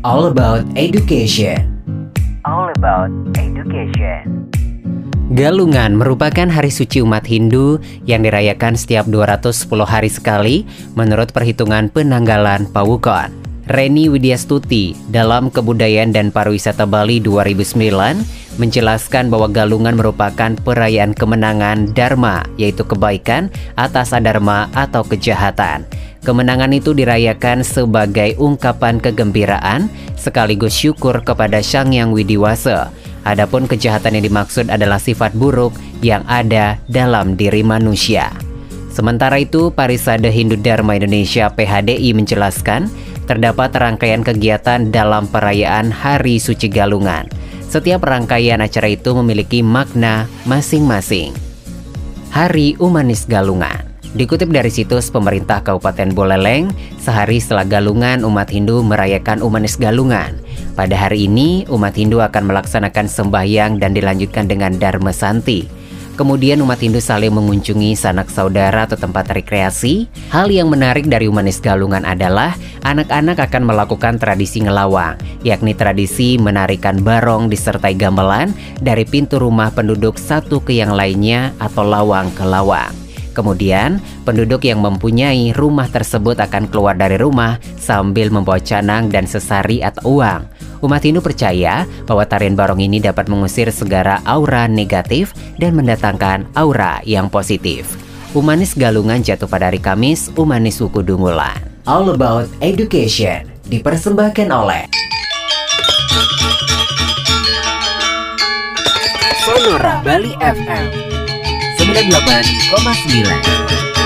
All about education. All about education. Galungan merupakan hari suci umat Hindu yang dirayakan setiap 210 hari sekali menurut perhitungan penanggalan Pawukon. Reni Widyastuti dalam Kebudayaan dan Pariwisata Bali 2009 menjelaskan bahwa Galungan merupakan perayaan kemenangan Dharma, yaitu kebaikan atas adharma atau kejahatan. Kemenangan itu dirayakan sebagai ungkapan kegembiraan sekaligus syukur kepada Sang Yang Widiwasa. Adapun kejahatan yang dimaksud adalah sifat buruk yang ada dalam diri manusia. Sementara itu, Parisade Hindu Dharma Indonesia PHDI menjelaskan terdapat rangkaian kegiatan dalam perayaan Hari Suci Galungan. Setiap rangkaian acara itu memiliki makna masing-masing. Hari Umanis Galungan Dikutip dari situs pemerintah Kabupaten Buleleng, sehari setelah Galungan, umat Hindu merayakan Umanis Galungan. Pada hari ini, umat Hindu akan melaksanakan sembahyang dan dilanjutkan dengan Dharma Santi. Kemudian umat Hindu saling mengunjungi sanak saudara atau tempat rekreasi. Hal yang menarik dari Umanis Galungan adalah anak-anak akan melakukan tradisi ngelawang, yakni tradisi menarikan barong disertai gamelan dari pintu rumah penduduk satu ke yang lainnya atau lawang ke lawang. Kemudian, penduduk yang mempunyai rumah tersebut akan keluar dari rumah sambil membawa canang dan sesari atau uang. Umat Hindu percaya bahwa tarian barong ini dapat mengusir segala aura negatif dan mendatangkan aura yang positif. Umanis Galungan jatuh pada hari Kamis, Umanis Suku Dungulan. All About Education dipersembahkan oleh Sonora Bali FM 98,9